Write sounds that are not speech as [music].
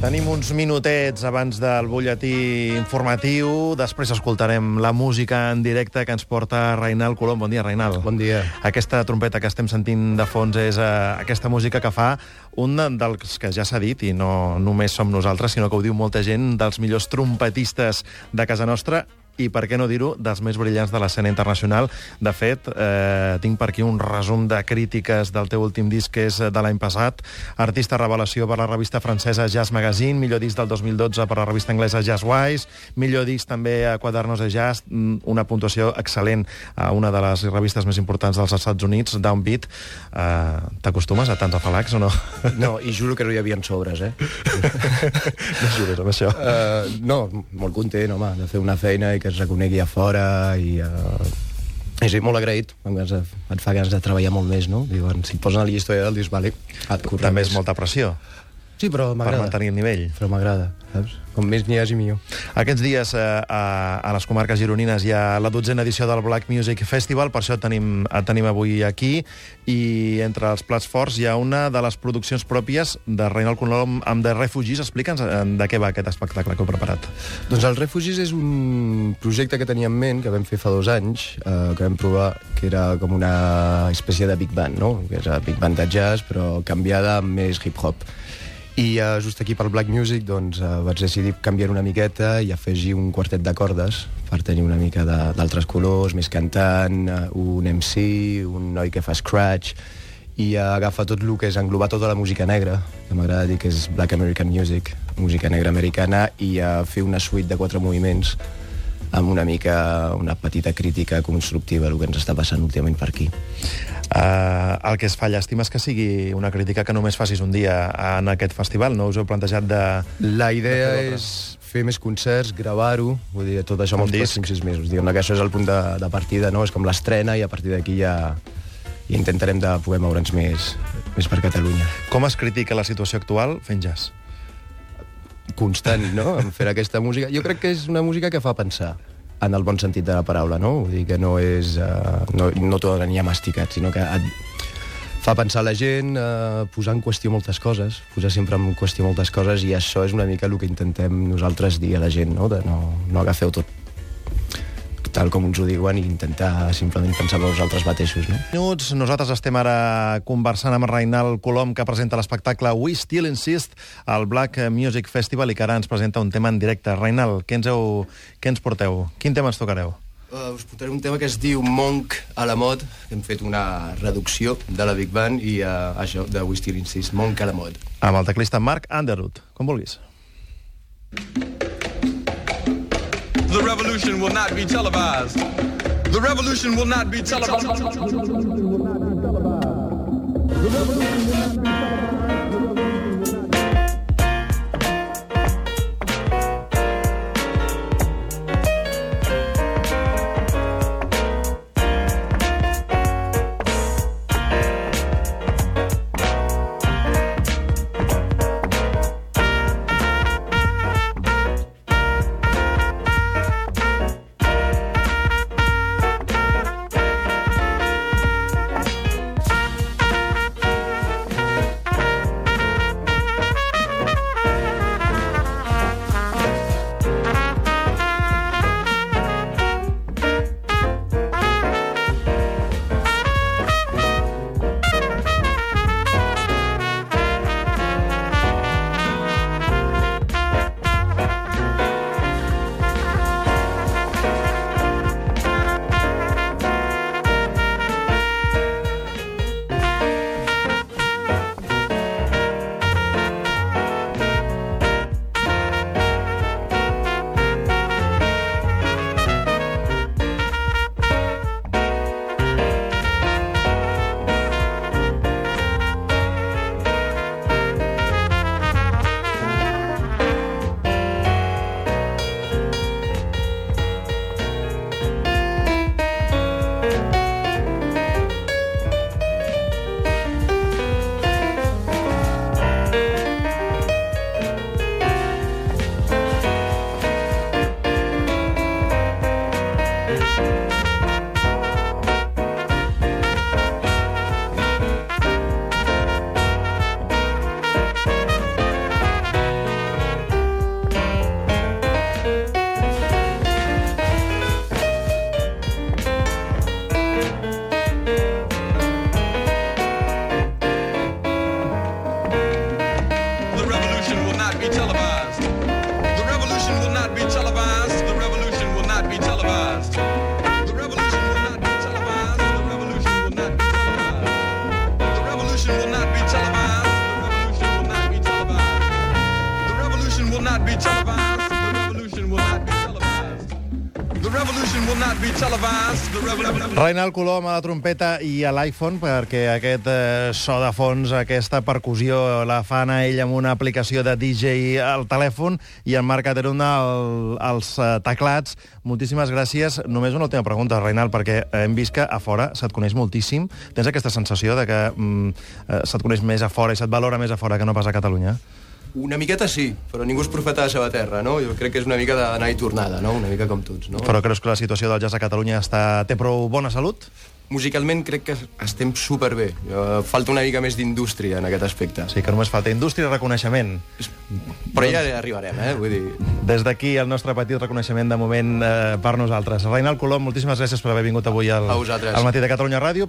Tenim uns minutets abans del butlletí informatiu. Després escoltarem la música en directe que ens porta Reinald Colom. Bon dia, Reinald. Bon dia. Aquesta trompeta que estem sentint de fons és uh, aquesta música que fa un dels que ja s'ha dit, i no només som nosaltres, sinó que ho diu molta gent, dels millors trompetistes de casa nostra, i per què no dir-ho, dels més brillants de l'escena internacional. De fet, eh, tinc per aquí un resum de crítiques del teu últim disc, que és de l'any passat. Artista revelació per la revista francesa Jazz Magazine, millor disc del 2012 per la revista anglesa Jazzwise, millor disc també a Quadernos de Jazz, mm, una puntuació excel·lent a una de les revistes més importants dels Estats Units, Downbeat. Eh, T'acostumes a tants afalacs o no? No, i juro que no hi havia sobres, eh? [laughs] no jures amb això. Uh, no, molt content, home, de fer una feina i que es reconegui a fora i... Uh... És molt agraït, et fa ganes de treballar molt més, no? Diuen, si et posen a la llista disc, vale, et També és molta pressió. Sí, però per m'agrada. mantenir el nivell. Però m'agrada, saps? Com més n'hi hagi, millor. Aquests dies eh, a, a les comarques gironines hi ha la dotzena edició del Black Music Festival, per això et tenim, et tenim avui aquí, i entre els plats forts hi ha una de les produccions pròpies de Reinald Colom amb The Refugees. Explica'ns eh, de què va aquest espectacle que heu preparat. Doncs el Refugees és un projecte que tenia en ment, que vam fer fa dos anys, eh, que vam provar, que era com una espècie de big band, no? Que és a big band de jazz, però canviada amb més hip-hop. I uh, just aquí pel Black Music doncs, uh, vaig decidir canviar una miqueta i afegir un quartet de cordes per tenir una mica d'altres colors, més cantant, uh, un MC, un noi que fa scratch, i uh, agafa tot el que és englobar tota la música negra, que m'agrada dir que és Black American Music, música negra americana, i uh, fer una suite de quatre moviments amb una mica una petita crítica constructiva del que ens està passant últimament per aquí. Uh, el que es fa llàstima és que sigui una crítica que només facis un dia en aquest festival. No us heu plantejat de... La idea De és fer més concerts, gravar-ho, vull dir, tot això amb els disc. pròxims sis mesos. Diguem-ne que això és el punt de, de partida, no? És com l'estrena i a partir d'aquí ja, ja intentarem de poder moure'ns més, més per Catalunya. Com es critica la situació actual fent jazz? Constant, no?, en fer aquesta música. Jo crec que és una música que fa pensar en el bon sentit de la paraula, no? Vull dir que no és... Uh, no, no t'ho n'hi ha masticat, sinó que et fa pensar la gent, eh, posar en qüestió moltes coses, posar sempre en qüestió moltes coses, i això és una mica el que intentem nosaltres dir a la gent, no? De no, no agafeu tot tal com ens ho diuen i intentar simplement pensar en vosaltres mateixos, no? Minuts, nosaltres estem ara conversant amb Reinald Colom, que presenta l'espectacle We Still Insist al Black Music Festival i que ara ens presenta un tema en directe. Reinald, què ens, heu, què ens porteu? Quin tema ens tocareu? Uh, us portaré un tema que es diu Monk a la mod, que hem fet una reducció de la Big Band i uh, això, de We Still Insist, Monk a la mod. Amb el teclista Mark Underwood, com vulguis. The revolution will not be televised. The revolution will not be televised. The Reinald Colom a la trompeta i a l'iPhone, perquè aquest eh, so de fons, aquesta percussió, la fan a ell amb una aplicació de DJ al telèfon, i en Marc Aterunda al, als eh, teclats. Moltíssimes gràcies. Només una última pregunta, Reinald, perquè hem vist que a fora se't coneix moltíssim. Tens aquesta sensació de que mm, eh, se't coneix més a fora i se't valora més a fora que no pas a Catalunya? Una miqueta sí, però ningú és profeta de la seva terra, no? Jo crec que és una mica d'anar i tornada, no? Una mica com tots, no? Però creus que la situació del jazz a Catalunya està, té prou bona salut? Musicalment crec que estem superbé. Eh, Falta una mica més d'indústria en aquest aspecte. Sí, que només falta indústria i reconeixement. Però ja arribarem, eh? Vull dir... Des d'aquí el nostre petit reconeixement de moment eh, per nosaltres. Reinald Colom, moltíssimes gràcies per haver vingut avui al, A vosaltres. al Matí de Catalunya Ràdio.